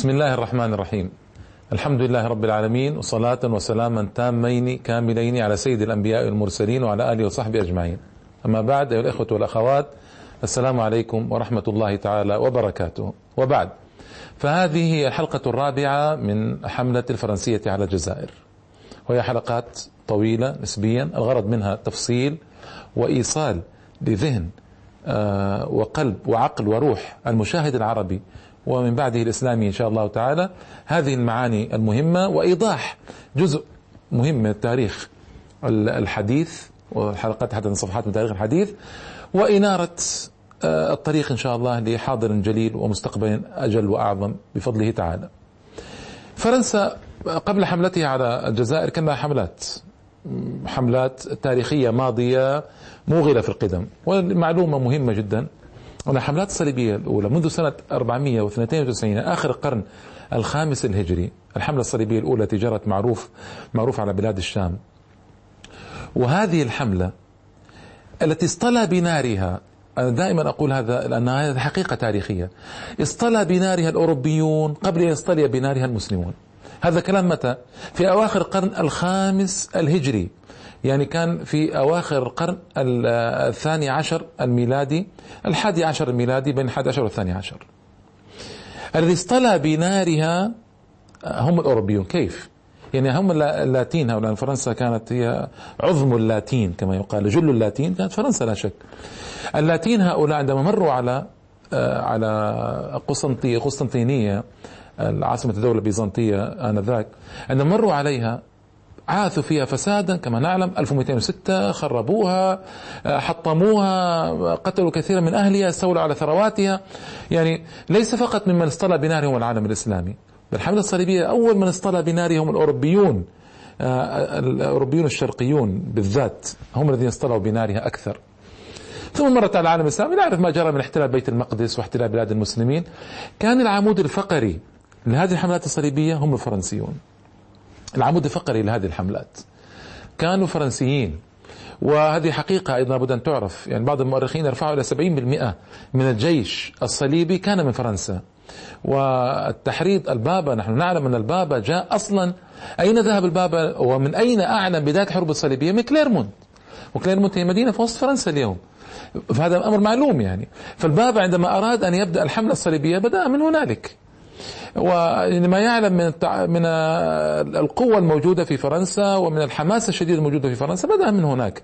بسم الله الرحمن الرحيم. الحمد لله رب العالمين وصلاة وسلاما تامين كاملين على سيد الأنبياء والمرسلين وعلى آله وصحبه أجمعين. أما بعد أيها الإخوة والأخوات السلام عليكم ورحمة الله تعالى وبركاته. وبعد فهذه هي الحلقة الرابعة من حملة الفرنسية على الجزائر. وهي حلقات طويلة نسبيا الغرض منها تفصيل وإيصال لذهن آه، وقلب وعقل وروح المشاهد العربي ومن بعده الإسلامي إن شاء الله تعالى. هذه المعاني المهمة وإيضاح جزء مهم من التاريخ الحديث والحلقات حتى صفحات من تاريخ الحديث وإنارة آه، الطريق إن شاء الله لحاضر جليل ومستقبل أجل وأعظم بفضله تعالى. فرنسا قبل حملتها على الجزائر كان لها حملات حملات تاريخية ماضية موغلة في القدم والمعلومة مهمة جدا. الحملات الصليبية الأولى منذ سنة 492 آخر القرن الخامس الهجري الحملة الصليبية الأولى جرت معروف معروف على بلاد الشام. وهذه الحملة التي اصطلى بنارها أنا دائما أقول هذا لأنها حقيقة تاريخية. اصطلى بنارها الأوروبيون قبل أن يصطلي بنارها المسلمون. هذا كلام متى؟ في أواخر القرن الخامس الهجري. يعني كان في أواخر القرن الثاني عشر الميلادي الحادي عشر الميلادي بين الحادي عشر والثاني عشر. الذي اصطلى بنارها هم الأوروبيون. كيف؟ يعني هم اللاتين هؤلاء فرنسا كانت هي عظم اللاتين كما يقال جل اللاتين كانت فرنسا لا شك. اللاتين هؤلاء عندما مروا على على قسطنطينية قسطنطينية عاصمة الدولة البيزنطية آنذاك عندما مروا عليها عاثوا فيها فسادا كما نعلم 1206 خربوها حطموها قتلوا كثيرا من أهلها استولوا على ثرواتها. يعني ليس فقط ممن اصطلى بنارهم العالم الإسلامي بالحملة الصليبية أول من اصطلى بنارهم الأوروبيون الأوروبيون الشرقيون بالذات هم الذين اصطلوا بنارها أكثر. ثم مرت على العالم الإسلامي نعرف ما جرى من احتلال بيت المقدس واحتلال بلاد المسلمين. كان العمود الفقري لهذه الحملات الصليبية هم الفرنسيون. العمود الفقري لهذه الحملات. كانوا فرنسيين وهذه حقيقة أيضا لابد أن تعرف. يعني بعض المؤرخين يرفعوا إلى 70% من الجيش الصليبي كان من فرنسا. والتحريض البابا نحن نعلم أن البابا جاء أصلا. أين ذهب البابا؟ ومن أين أعلن بداية الحروب الصليبية؟ من كليرمونت وكليرمونت هي مدينة في وسط فرنسا اليوم. فهذا أمر معلوم يعني. فالبابا عندما أراد أن يبدأ الحملة الصليبية بدأ من هنالك. وما يعلم من من القوة الموجودة في فرنسا ومن الحماسة الشديدة الموجودة في فرنسا بدأ من هناك.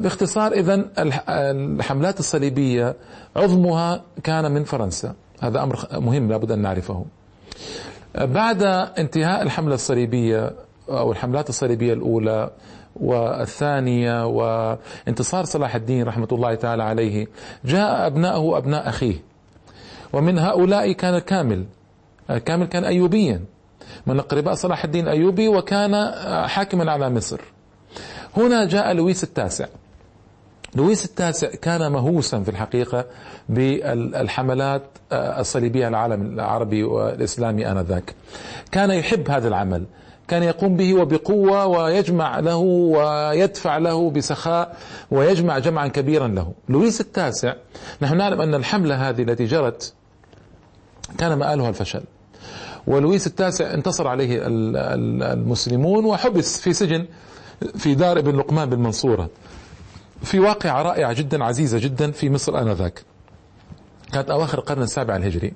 باختصار إذا الحملات الصليبية عظمها كان من فرنسا، هذا أمر مهم لابد أن نعرفه. بعد انتهاء الحملة الصليبية أو الحملات الصليبية الأولى والثانية وانتصار صلاح الدين رحمة الله تعالى عليه جاء أبناءه أبناء أخيه ومن هؤلاء كان كامل كامل كان أيوبيا. من أقرباء صلاح الدين الأيوبي وكان حاكما على مصر. هنا جاء لويس التاسع. لويس التاسع كان مهووسا في الحقيقة بالحملات الصليبية على العالم العربي والإسلامي آنذاك. كان يحب هذا العمل. كان يقوم به وبقوة ويجمع له ويدفع له بسخاء ويجمع جمعا كبيرا له. لويس التاسع نحن نعلم أن الحملة هذه التي جرت كان مآلها الفشل. ولويس التاسع انتصر عليه المسلمون وحبس في سجن في دار ابن لقمان بالمنصورة في واقعة رائعة جدا عزيزة جدا في مصر آنذاك. كانت أواخر القرن السابع الهجري.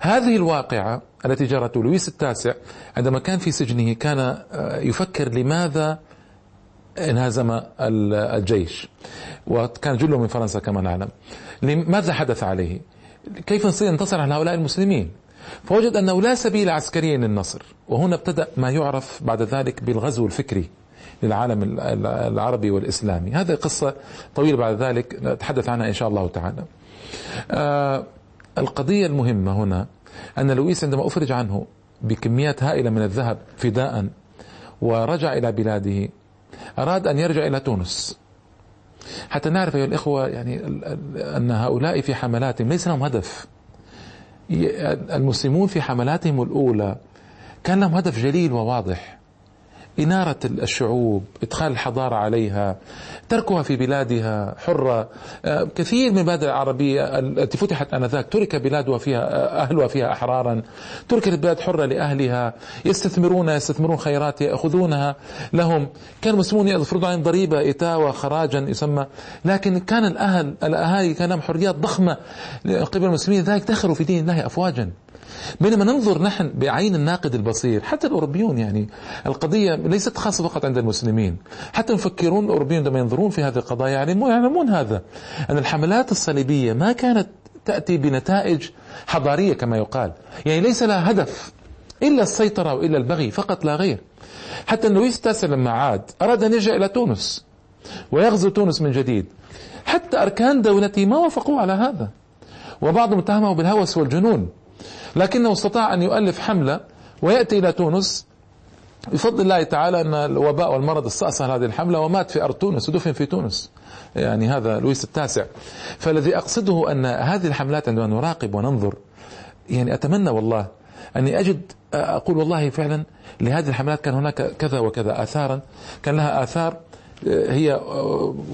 هذه الواقعة التي جرت لويس التاسع عندما كان في سجنه كان يفكر لماذا انهزم الجيش. وكان جله من فرنسا كما نعلم. لماذا حدث عليه؟ كيف نستطيع ننتصر على هؤلاء المسلمين؟ فوجد أنه لا سبيل عسكري للنصر وهنا ابتدأ ما يعرف بعد ذلك بالغزو الفكري للعالم العربي والإسلامي. هذه قصة طويلة بعد ذلك نتحدث عنها إن شاء الله تعالى. آه القضية المهمة هنا أن لويس عندما أفرج عنه بكميات هائلة من الذهب فداء ورجع إلى بلاده أراد أن يرجع إلى تونس. حتى نعرف أيها الإخوة يعني أن هؤلاء في حملاتهم ليس لهم هدف. المسلمون في حملاتهم الأولى كان لهم هدف جليل وواضح. إنارة الشعوب إدخال الحضارة عليها تركها في بلادها حرة. آه، كثير من البلاد العربية التي فتحت آنذاك ترك بلادها فيها آه، أهلها فيها أحرارا. تركت البلاد حرة لأهلها. يستثمرون يستثمرون خيرات يأخذونها لهم. كان المسلمون يفرضون عليهم ضريبة إتاوة خراجا يسمى. لكن كان الأهل الأهالي كان لهم حريات ضخمة. قبل المسلمين ذلك دخلوا في دين الله أفواجا. بينما ننظر نحن بعين الناقد البصير حتى الأوروبيون يعني القضية ليست خاصة فقط عند المسلمين. حتى المفكرون الأوروبيون عندما ينظرون في هذه القضايا يعلمون, يعلمون هذا أن الحملات الصليبية ما كانت تأتي بنتائج حضارية كما يقال. يعني ليس لها هدف إلا السيطرة وإلا البغي فقط لا غير. حتى لويس التاسع لما عاد أراد أن يرجع إلى تونس ويغزو تونس من جديد. حتى أركان دولته ما وافقوا على هذا. وبعضهم اتهمه بالهوس والجنون. لكنه استطاع أن يؤلف حملة ويأتي إلى تونس. بفضل الله تعالى أن الوباء والمرض استأصل هذه الحملة ومات في أرض تونس ودفن في تونس. يعني هذا لويس التاسع. فالذي أقصده أن هذه الحملات عندما نراقب وننظر يعني أتمنى والله أني أجد أقول والله فعلا لهذه الحملات كان هناك كذا وكذا آثارا كان لها آثار هي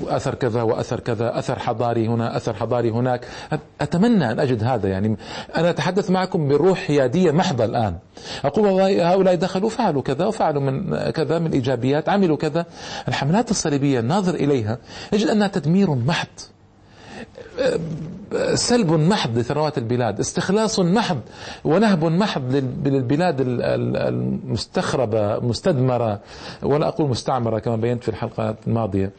أثر كذا وأثر كذا أثر حضاري هنا أثر حضاري هناك. أتمنى أن أجد هذا يعني أنا أتحدث معكم بروح حياديه محضة الآن. أقول والله هؤلاء دخلوا فعلوا كذا وفعلوا من كذا من إيجابيات عملوا كذا. الحملات الصليبية الناظر إليها يجد أنها تدمير محض. سلب محض لثروات البلاد استخلاص محض ونهب محض للبلاد المستخربة مستدمرة ولا أقول مستعمرة كما بينت في الحلقة الماضية.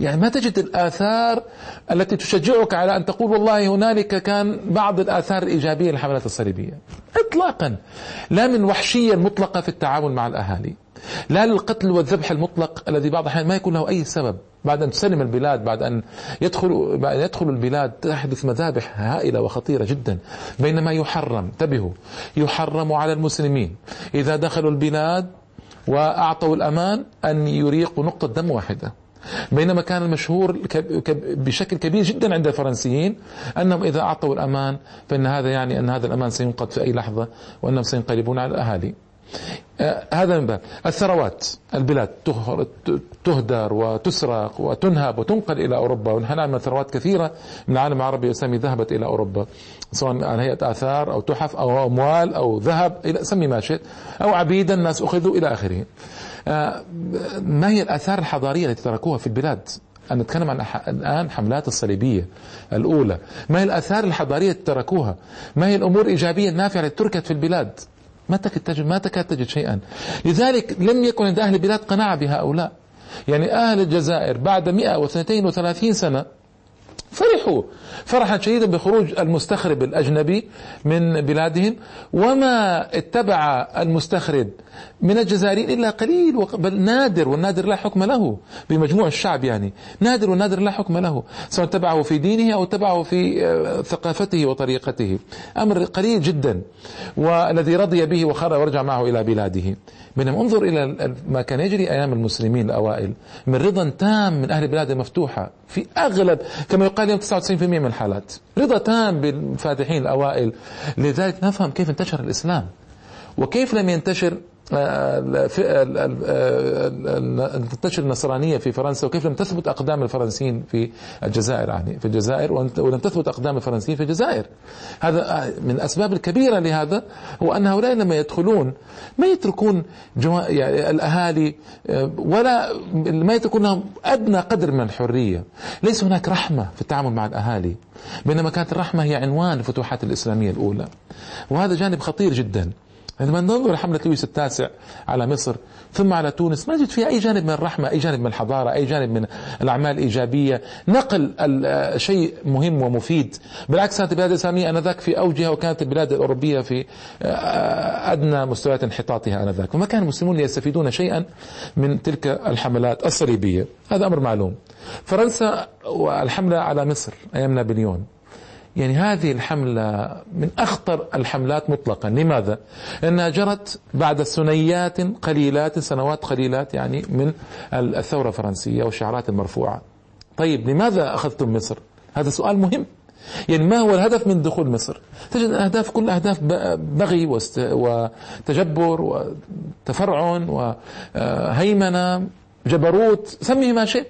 يعني ما تجد الآثار التي تشجعك على أن تقول والله هنالك كان بعض الآثار الإيجابية للحملات الصليبية؟ إطلاقا. لا من وحشية مطلقة في التعامل مع الأهالي. لا للقتل والذبح المطلق الذي بعض الأحيان ما يكون له أي سبب. بعد أن تسلم البلاد بعد أن يدخل بعد أن يدخل البلاد تحدث مذابح هائلة وخطيرة جدا بينما يحرم انتبهوا يحرم على المسلمين إذا دخلوا البلاد وأعطوا الأمان أن يريقوا نقطة دم واحدة بينما كان المشهور بشكل كبير جدا عند الفرنسيين أنهم إذا أعطوا الأمان فإن هذا يعني أن هذا الأمان سينقض في أي لحظة وأنهم سينقلبون على الأهالي. آه، هذا من باب. الثروات البلاد تهدر وتسرق وتنهب وتنقل إلى أوروبا ونحن نعلم ثروات كثيرة. من العالم العربي والاسلامي ذهبت إلى أوروبا سواء على هيئة آثار أو تحف أو أموال أو ذهب إلى سمي ما شئت أو عبيدا الناس أخذوا إلى آخره. آه، ما هي الآثار الحضارية التي تركوها في البلاد؟ أنا نتكلم عن الآن حملات الصليبية الأولى. ما هي الآثار الحضارية التي تركوها؟ ما هي الأمور الإيجابية النافعة التي تركت في البلاد؟ ما تكاد تجد ما تكاد تجد شيئا. لذلك لم يكن عند أهل البلاد قناعة بهؤلاء. يعني أهل الجزائر بعد 132 سنة فرحوا. فرحا شديدا بخروج المستخرب الأجنبي من بلادهم. وما اتبع المستخرب من الجزائريين إلا قليل بل نادر والنادر لا حكم له. بمجموع الشعب يعني. نادر والنادر لا حكم له. سواء اتبعه في دينه أو اتبعه في آه، ثقافته وطريقته. أمر قليل جدا. والذي رضي به وخرج ورجع معه إلى بلاده. بينما انظر إلى ما كان يجري أيام المسلمين الأوائل. من رضا تام من أهل البلاد المفتوحة في أغلب كما يقال اليوم 99% من الحالات. رضا تام بالفاتحين الأوائل. لذلك نفهم كيف انتشر الإسلام. وكيف لم ينتشر تنتشر النصرانية في فرنسا وكيف لم تثبت أقدام الفرنسيين في الجزائر يعني في الجزائر ولم تثبت أقدام الفرنسيين في الجزائر. هذا من الأسباب الكبيرة لهذا هو أن هؤلاء لما يدخلون ما يتركون يعني الأهالي ولا ما يتركون أدنى قدر من الحرية. ليس هناك رحمة في التعامل مع الأهالي بينما كانت الرحمة هي عنوان الفتوحات الإسلامية الأولى. وهذا جانب خطير جدا. عندما ننظر حملة لويس التاسع على مصر ثم على تونس. ما نجد فيها أي جانب من الرحمة أي جانب من الحضارة أي جانب من الأعمال الإيجابية. نقل شيء مهم ومفيد. بالعكس كانت البلاد الإسلامية آنذاك في أوجها وكانت البلاد الأوروبية في آه، أدنى مستويات انحطاطها آنذاك. وما كان المسلمون يستفيدون شيئا من تلك الحملات الصليبية. هذا أمر معلوم. فرنسا والحملة على مصر أيام نابليون يعني هذه الحملة من أخطر الحملات مطلقا. لماذا؟ لأنها جرت بعد سنيات قليلات سنوات قليلات يعني من الثورة الفرنسية والشعارات المرفوعة. طيب لماذا أخذتم مصر؟ هذا سؤال مهم. يعني ما هو الهدف من دخول مصر؟ تجد الأهداف كل أهداف بغي وتجبر وتفرعن وهيمنة جبروت سميه ما شئت.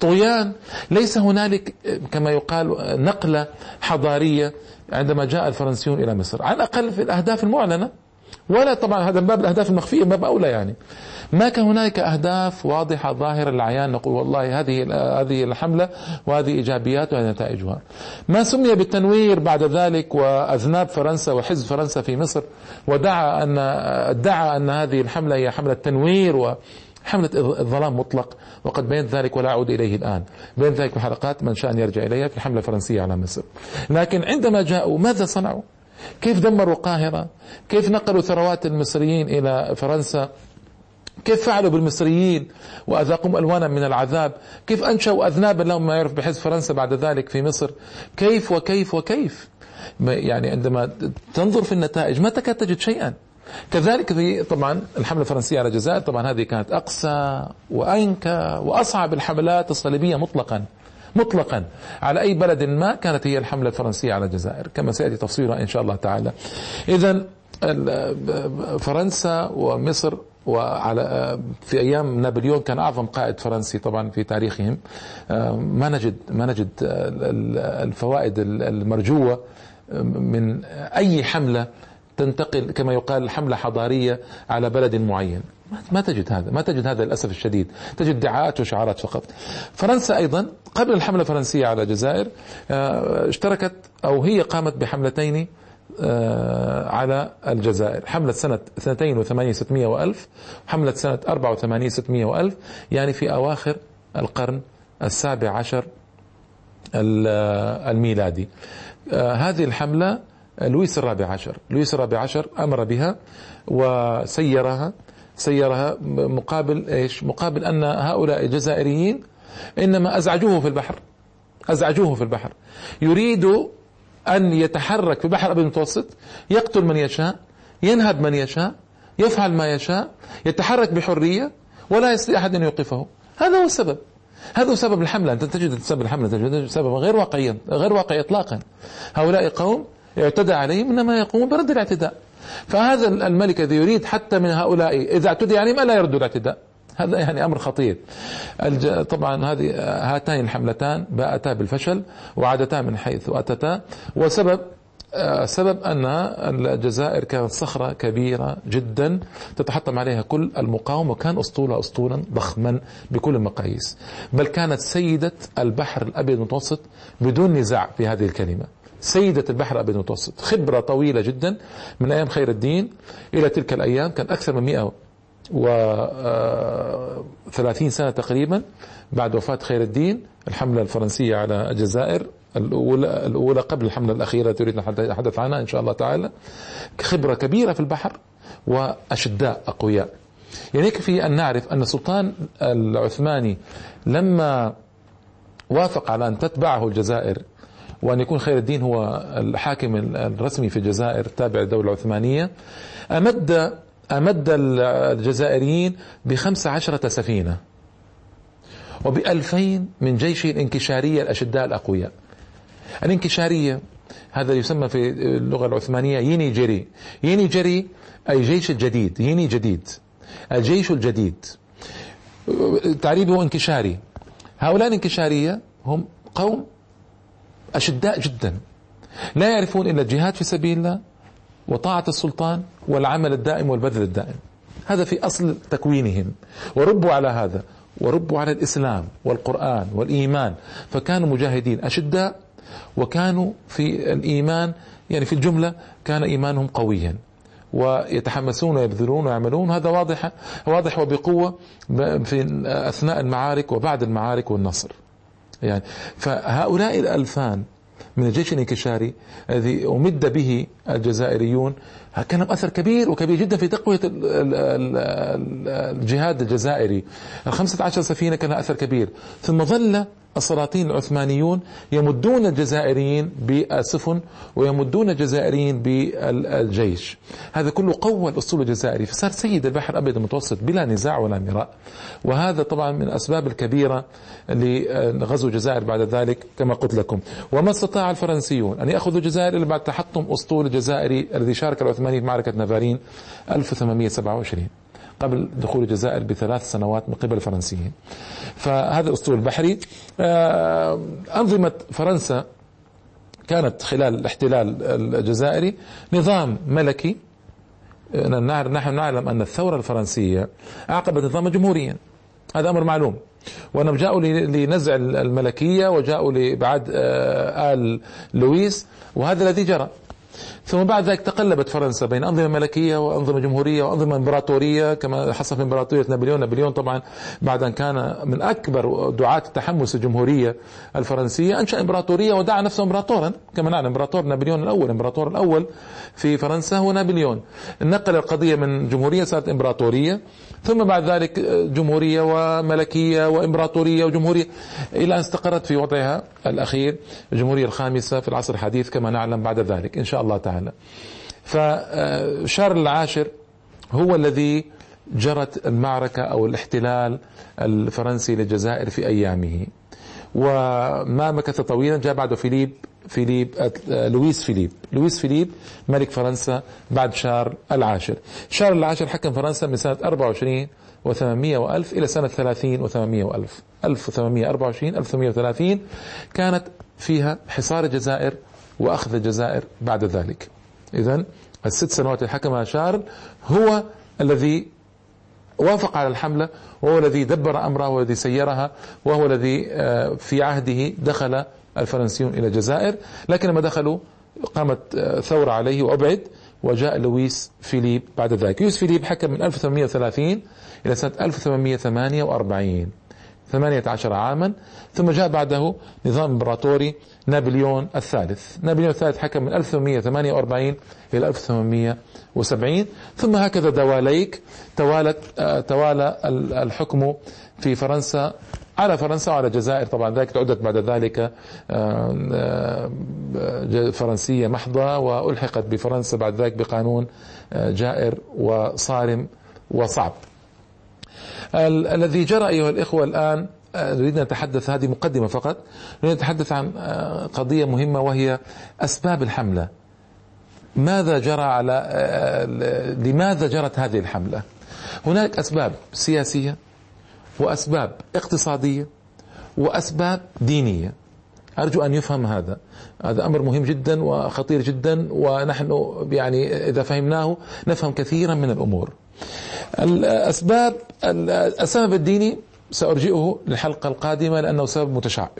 طغيان. ليس هنالك كما يقال نقلة حضارية عندما جاء الفرنسيون إلى مصر. على الأقل في الأهداف المعلنة. ولا طبعا هذا باب الأهداف المخفية باب أولى يعني. ما كان هناك أهداف واضحة ظاهرة للعيان نقول والله هذه هذه الحملة وهذه إيجابيات وهذه نتائجها. ما سمي بالتنوير بعد ذلك وأذناب فرنسا وحزب فرنسا في مصر ودعا أن ادعى أن هذه الحملة هي حملة تنوير حملة الظلام مطلق وقد بينت ذلك ولا أعود إليه الآن. بين ذلك في حلقات من شاء أن يرجع إليها في الحملة الفرنسية على مصر. لكن عندما جاءوا ماذا صنعوا؟ كيف دمروا القاهرة كيف نقلوا ثروات المصريين إلى فرنسا؟ كيف فعلوا بالمصريين وأذاقهم ألوانا من العذاب؟ كيف أنشأوا أذنابا لهم ما يعرف بحزب فرنسا بعد ذلك في مصر؟ كيف وكيف وكيف؟ يعني عندما تنظر في النتائج ما تكاد تجد شيئا؟ كذلك في طبعا الحملة الفرنسية على الجزائر طبعا هذه كانت أقسى وأنكى وأصعب الحملات الصليبية مطلقا مطلقا. على أي بلد ما كانت هي الحملة الفرنسية على الجزائر كما سيأتي تفصيلها إن شاء الله تعالى. إذا فرنسا ومصر وعلى في أيام نابليون كان أعظم قائد فرنسي طبعا في تاريخهم. ما نجد ما نجد الفوائد المرجوة من أي حملة تنتقل كما يقال حملة حضارية على بلد معين. ما تجد هذا ما تجد هذا للأسف الشديد. تجد دعاءات وشعارات فقط. فرنسا أيضا قبل الحملة الفرنسية على الجزائر آه، اشتركت أو هي قامت بحملتين آه، على الجزائر. حملة سنة 82 600 وألف حملة سنة 84 600 وألف يعني في أواخر القرن السابع عشر الميلادي. آه، هذه الحملة لويس الرابع عشر. لويس الرابع عشر أمر بها وسيرها سيرها مقابل إيش؟ مقابل أن هؤلاء الجزائريين إنما أزعجوه في البحر أزعجوه في البحر. يريد أن يتحرك في البحر الابيض المتوسط يقتل من يشاء ينهب من يشاء يفعل ما يشاء يتحرك بحرية ولا يستطيع أحد أن يوقفه. هذا هو السبب. هذا هو سبب الحملة. أنت تجد سبب الحملة تجد سببا غير واقعيا غير واقعي اطلاقا. هؤلاء قوم اعتدى عليهم إنما يقوم برد الاعتداء. فهذا الملك الذي يريد حتى من هؤلاء إذا اعتدي عليهم ألا يردوا الاعتداء. هذا يعني أمر خطير. طبعا هذه هاتين الحملتان باءتا بالفشل وعادتا من حيث أتتا. وسبب سبب أن الجزائر كانت صخرة كبيرة جدا تتحطم عليها كل المقاومة وكان اسطولها اسطولا ضخما بكل المقاييس. بل كانت سيدة البحر الأبيض المتوسط بدون نزاع في هذه الكلمة. سيدة البحر الأبيض المتوسط. خبرة طويلة جدا من أيام خير الدين إلى تلك الأيام كان أكثر من 130 سنة تقريبا بعد وفاة خير الدين الحملة الفرنسية على الجزائر الأولى, الأولى قبل الحملة الأخيرة تريد نتحدث عنها إن شاء الله تعالى. خبرة كبيرة في البحر وأشداء أقوياء. يعني يكفي أن نعرف أن السلطان العثماني لما وافق على أن تتبعه الجزائر وأن يكون خير الدين هو الحاكم الرسمي في الجزائر تابع للدولة العثمانية. أمد أمد الجزائريين بخمس عشرة سفينة وبألفين من جيش الانكشارية الأشداء الأقوياء. الانكشارية هذا يسمى في اللغة العثمانية ييني جري ييني جري أي جيش الجديد ييني جديد الجيش الجديد. تعريبه انكشاري. هؤلاء الانكشارية هم قوم أشداء جدا. لا يعرفون إلا الجهاد في سبيل الله وطاعة السلطان والعمل الدائم والبذل الدائم. هذا في أصل تكوينهم. وربوا على هذا. وربوا على الإسلام والقرآن والإيمان. فكانوا مجاهدين أشداء وكانوا في الإيمان يعني في الجملة كان إيمانهم قويا. ويتحمسون ويبذلون ويعملون. هذا واضح واضح وبقوة في أثناء المعارك وبعد المعارك والنصر. يعني. فهؤلاء الألفان من الجيش الانكشاري الذي أمد به الجزائريون كان أثر كبير وكبير جدا في تقوية الجهاد الجزائري. الخمسة عشر سفينة كان أثر كبير. ثم ظل السلاطين العثمانيون يمدون الجزائريين بالسفن ويمدون الجزائريين بالجيش. هذا كله قوى الأسطول الجزائري فصار سيد البحر الأبيض المتوسط بلا نزاع ولا مراء. وهذا طبعا من الأسباب الكبيرة لغزو الجزائر بعد ذلك كما قلت لكم. وما استطاع الفرنسيون أن يأخذوا الجزائر إلا بعد تحطم أسطول الجزائري الذي شارك العثمانيين في معركة نافارين 1827 قبل دخول الجزائر بثلاث سنوات من قبل الفرنسيين فهذا الأسطول البحري آه، أنظمة فرنسا كانت خلال الاحتلال الجزائري نظام ملكي. نحن نعلم أن الثورة الفرنسية أعقبت نظاما جمهوريا. هذا أمر معلوم. وأنهم جاءوا لنزع الملكية وجاءوا لإبعاد آه، آل لويس وهذا الذي جرى. ثم بعد ذلك تقلبت فرنسا بين أنظمة ملكية وأنظمة جمهورية وأنظمة إمبراطورية كما حصل في إمبراطورية نابليون. نابليون طبعا بعد أن كان من أكبر دعاة التحمس الجمهورية الفرنسية أنشأ إمبراطورية ودعا نفسه إمبراطورا. كما نعلم إمبراطور نابليون الأول الإمبراطور الأول في فرنسا هو نابليون. نقل القضية من جمهورية صارت إمبراطورية ثم بعد ذلك جمهورية وملكية وإمبراطورية وجمهورية إلى أن استقرت في وضعها الأخير الجمهورية الخامسة في العصر الحديث كما نعلم بعد ذلك. إن شاء الله تعالى. فشارل العاشر هو الذي جرت المعركة أو الاحتلال الفرنسي للجزائر في أيامه. وما مكث طويلا جاء بعده فيليب فيليب لويس فيليب. لويس فيليب ملك فرنسا بعد شارل العاشر. شارل العاشر حكم فرنسا من سنة 24 و800 وألف إلى سنة 30 و800 وألف. 1824 1830 كانت فيها حصار الجزائر وأخذ الجزائر بعد ذلك. إذا الست سنوات اللي حكمها شارل هو الذي وافق على الحملة وهو الذي دبر أمرها والذي سيرها وهو الذي آه، في عهده دخل الفرنسيون إلى الجزائر. لكن لما دخلوا قامت آه، ثورة عليه وأبعد وجاء لويس فيليب بعد ذلك. لويس فيليب حكم من 1830 إلى سنة 1848 18 عاما ثم جاء بعده نظام امبراطوري نابليون الثالث. نابليون الثالث حكم من 1848 إلى 1870 ثم هكذا دواليك توالت آه، توالى الحكم في فرنسا على فرنسا وعلى الجزائر. طبعا ذلك تعدت بعد ذلك آه، آه، فرنسية محضة وألحقت بفرنسا بعد ذلك بقانون جائر وصارم وصعب. الذي جرى أيها الإخوة الآن آه، نريد أن نتحدث هذه مقدمة فقط. نريد نتحدث عن آه، قضية مهمة وهي أسباب الحملة. ماذا جرى على آه، لماذا جرت هذه الحملة؟ هناك أسباب سياسية وأسباب اقتصادية وأسباب دينية. أرجو أن يفهم هذا. هذا أمر مهم جدا وخطير جدا ونحن يعني إذا فهمناه نفهم كثيرا من الأمور. الأسباب السبب الديني سأرجئه للحلقة القادمة لأنه سبب متشعب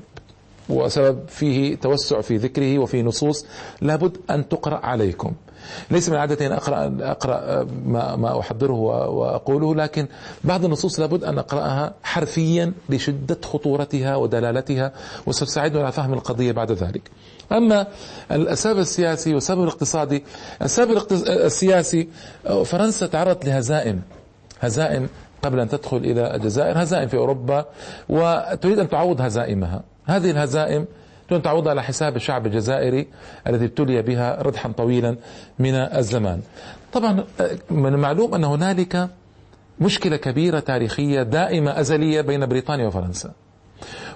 وسبب فيه توسع في ذكره وفي نصوص لابد أن تقرأ عليكم. ليس من عادتي أن أقرأ, أقرأ ما, ما أحضره وأقوله لكن بعض النصوص لابد أن أقرأها حرفيا لشدة خطورتها ودلالتها وستساعدنا على فهم القضية بعد ذلك. أما السبب السياسي والسبب الاقتصادي السبب السياسي فرنسا تعرضت لهزائم. هزائم قبل أن تدخل إلى الجزائر هزائم في أوروبا وتريد أن تعوض هزائمها. هذه الهزائم تريد أن تعوضها على حساب الشعب الجزائري الذي ابتلي بها ردحا طويلا من الزمان. طبعا من المعلوم أن هنالك مشكلة كبيرة تاريخية دائمة أزلية بين بريطانيا وفرنسا.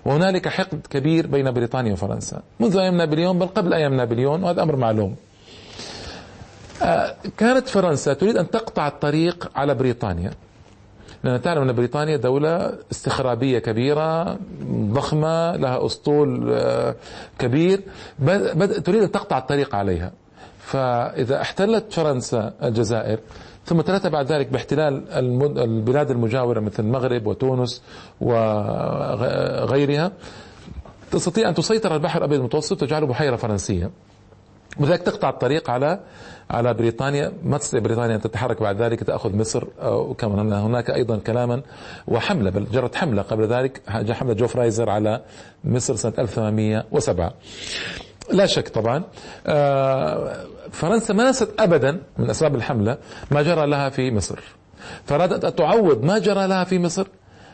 وهنالك حقد كبير بين بريطانيا وفرنسا. منذ أيام نابليون بل قبل أيام نابليون وهذا أمر معلوم. كانت فرنسا تريد أن تقطع الطريق على بريطانيا. لأن تعلم أن بريطانيا دولة استخرابية كبيرة ضخمة لها أسطول آه، كبير. تريد أن تقطع الطريق عليها. فإذا احتلت فرنسا الجزائر ثم تلت بعد ذلك باحتلال البلاد المجاورة مثل المغرب وتونس وغيرها تستطيع أن تسيطر على البحر الأبيض المتوسط وتجعله بحيرة فرنسية. وذلك تقطع الطريق على على بريطانيا. ما تستطيع بريطانيا أن تتحرك بعد ذلك تأخذ مصر وكما هناك أيضا كلاما وحملة بل جرت حملة قبل ذلك حملة جو فرايزر على مصر سنة 1807 لا شك طبعا آه، فرنسا ما نست أبدا من أسباب الحملة ما جرى لها في مصر. فأرادت أن تعوض ما جرى لها في مصر.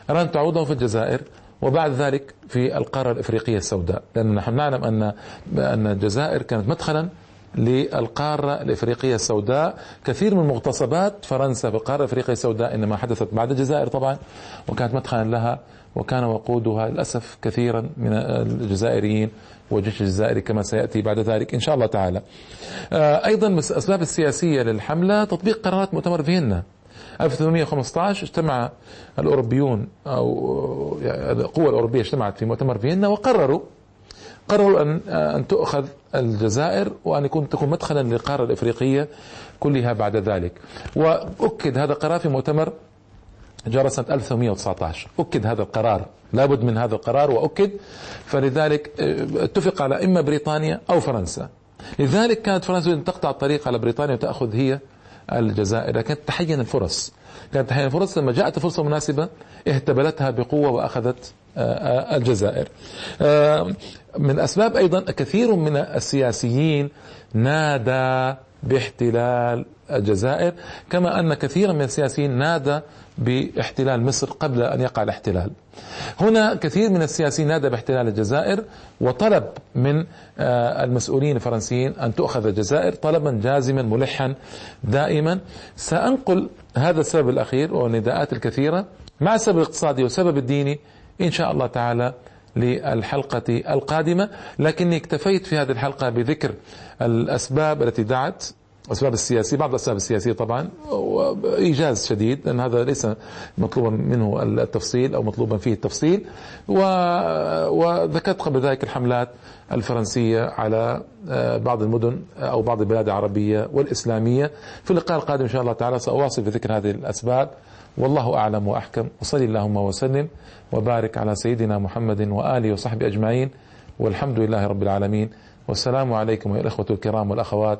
أرادت تعوضه في الجزائر. وبعد ذلك في القارة الإفريقية السوداء. لأن نحن نعلم أن أن الجزائر كانت مدخلا للقارة الإفريقية السوداء. كثير من مغتصبات فرنسا في القارة الإفريقية السوداء إنما حدثت بعد الجزائر طبعا وكانت مدخلا لها وكان وقودها للأسف كثيرا من الجزائريين والجيش الجزائري كما سيأتي بعد ذلك إن شاء الله تعالى. آه، أيضا من الأسباب السياسية للحملة تطبيق قرارات مؤتمر فيينا. 1815 اجتمع الأوروبيون أو يعني القوى الأوروبية اجتمعت في مؤتمر فيينا وقرروا قرروا أن أن تؤخذ الجزائر وأن يكون تكون مدخلا للقارة الإفريقية كلها بعد ذلك. وأكد هذا القرار في مؤتمر جرى سنة 1819 أكد هذا القرار لابد من هذا القرار وأكد فلذلك آه، اتفق على إما بريطانيا أو فرنسا. لذلك كانت فرنسا تقطع الطريق على بريطانيا وتأخذ هي الجزائر. كانت تحين الفرص. كانت تحين الفرص لما جاءت الفرصة المناسبة اهتبلتها بقوة وأخذت آه، آه، الجزائر. من أسباب أيضا كثير من السياسيين نادى باحتلال الجزائر كما أن كثيرا من السياسيين نادى باحتلال مصر قبل أن يقع الاحتلال. هنا كثير من السياسيين نادى باحتلال الجزائر وطلب من آه، المسؤولين الفرنسيين أن تؤخذ الجزائر طلبا جازما ملحا دائما. سأنقل هذا السبب الأخير والنداءات الكثيرة مع السبب الاقتصادي والسبب الديني إن شاء الله تعالى للحلقة القادمة. لكني اكتفيت في هذه الحلقة بذكر الأسباب التي دعت الأسباب السياسية بعض الأسباب السياسية طبعا وإيجاز شديد لأن هذا ليس مطلوبا منه التفصيل أو مطلوبا فيه التفصيل. و... وذكرت قبل ذلك الحملات الفرنسية على آه، بعض المدن أو بعض البلاد العربية والإسلامية. في اللقاء القادم إن شاء الله تعالى سأواصل في ذكر هذه الأسباب. والله أعلم وأحكم. وصلي اللهم وسلم وبارك على سيدنا محمد وآله وصحبه أجمعين. والحمد لله رب العالمين. والسلام عليكم يا الإخوة الكرام والأخوات.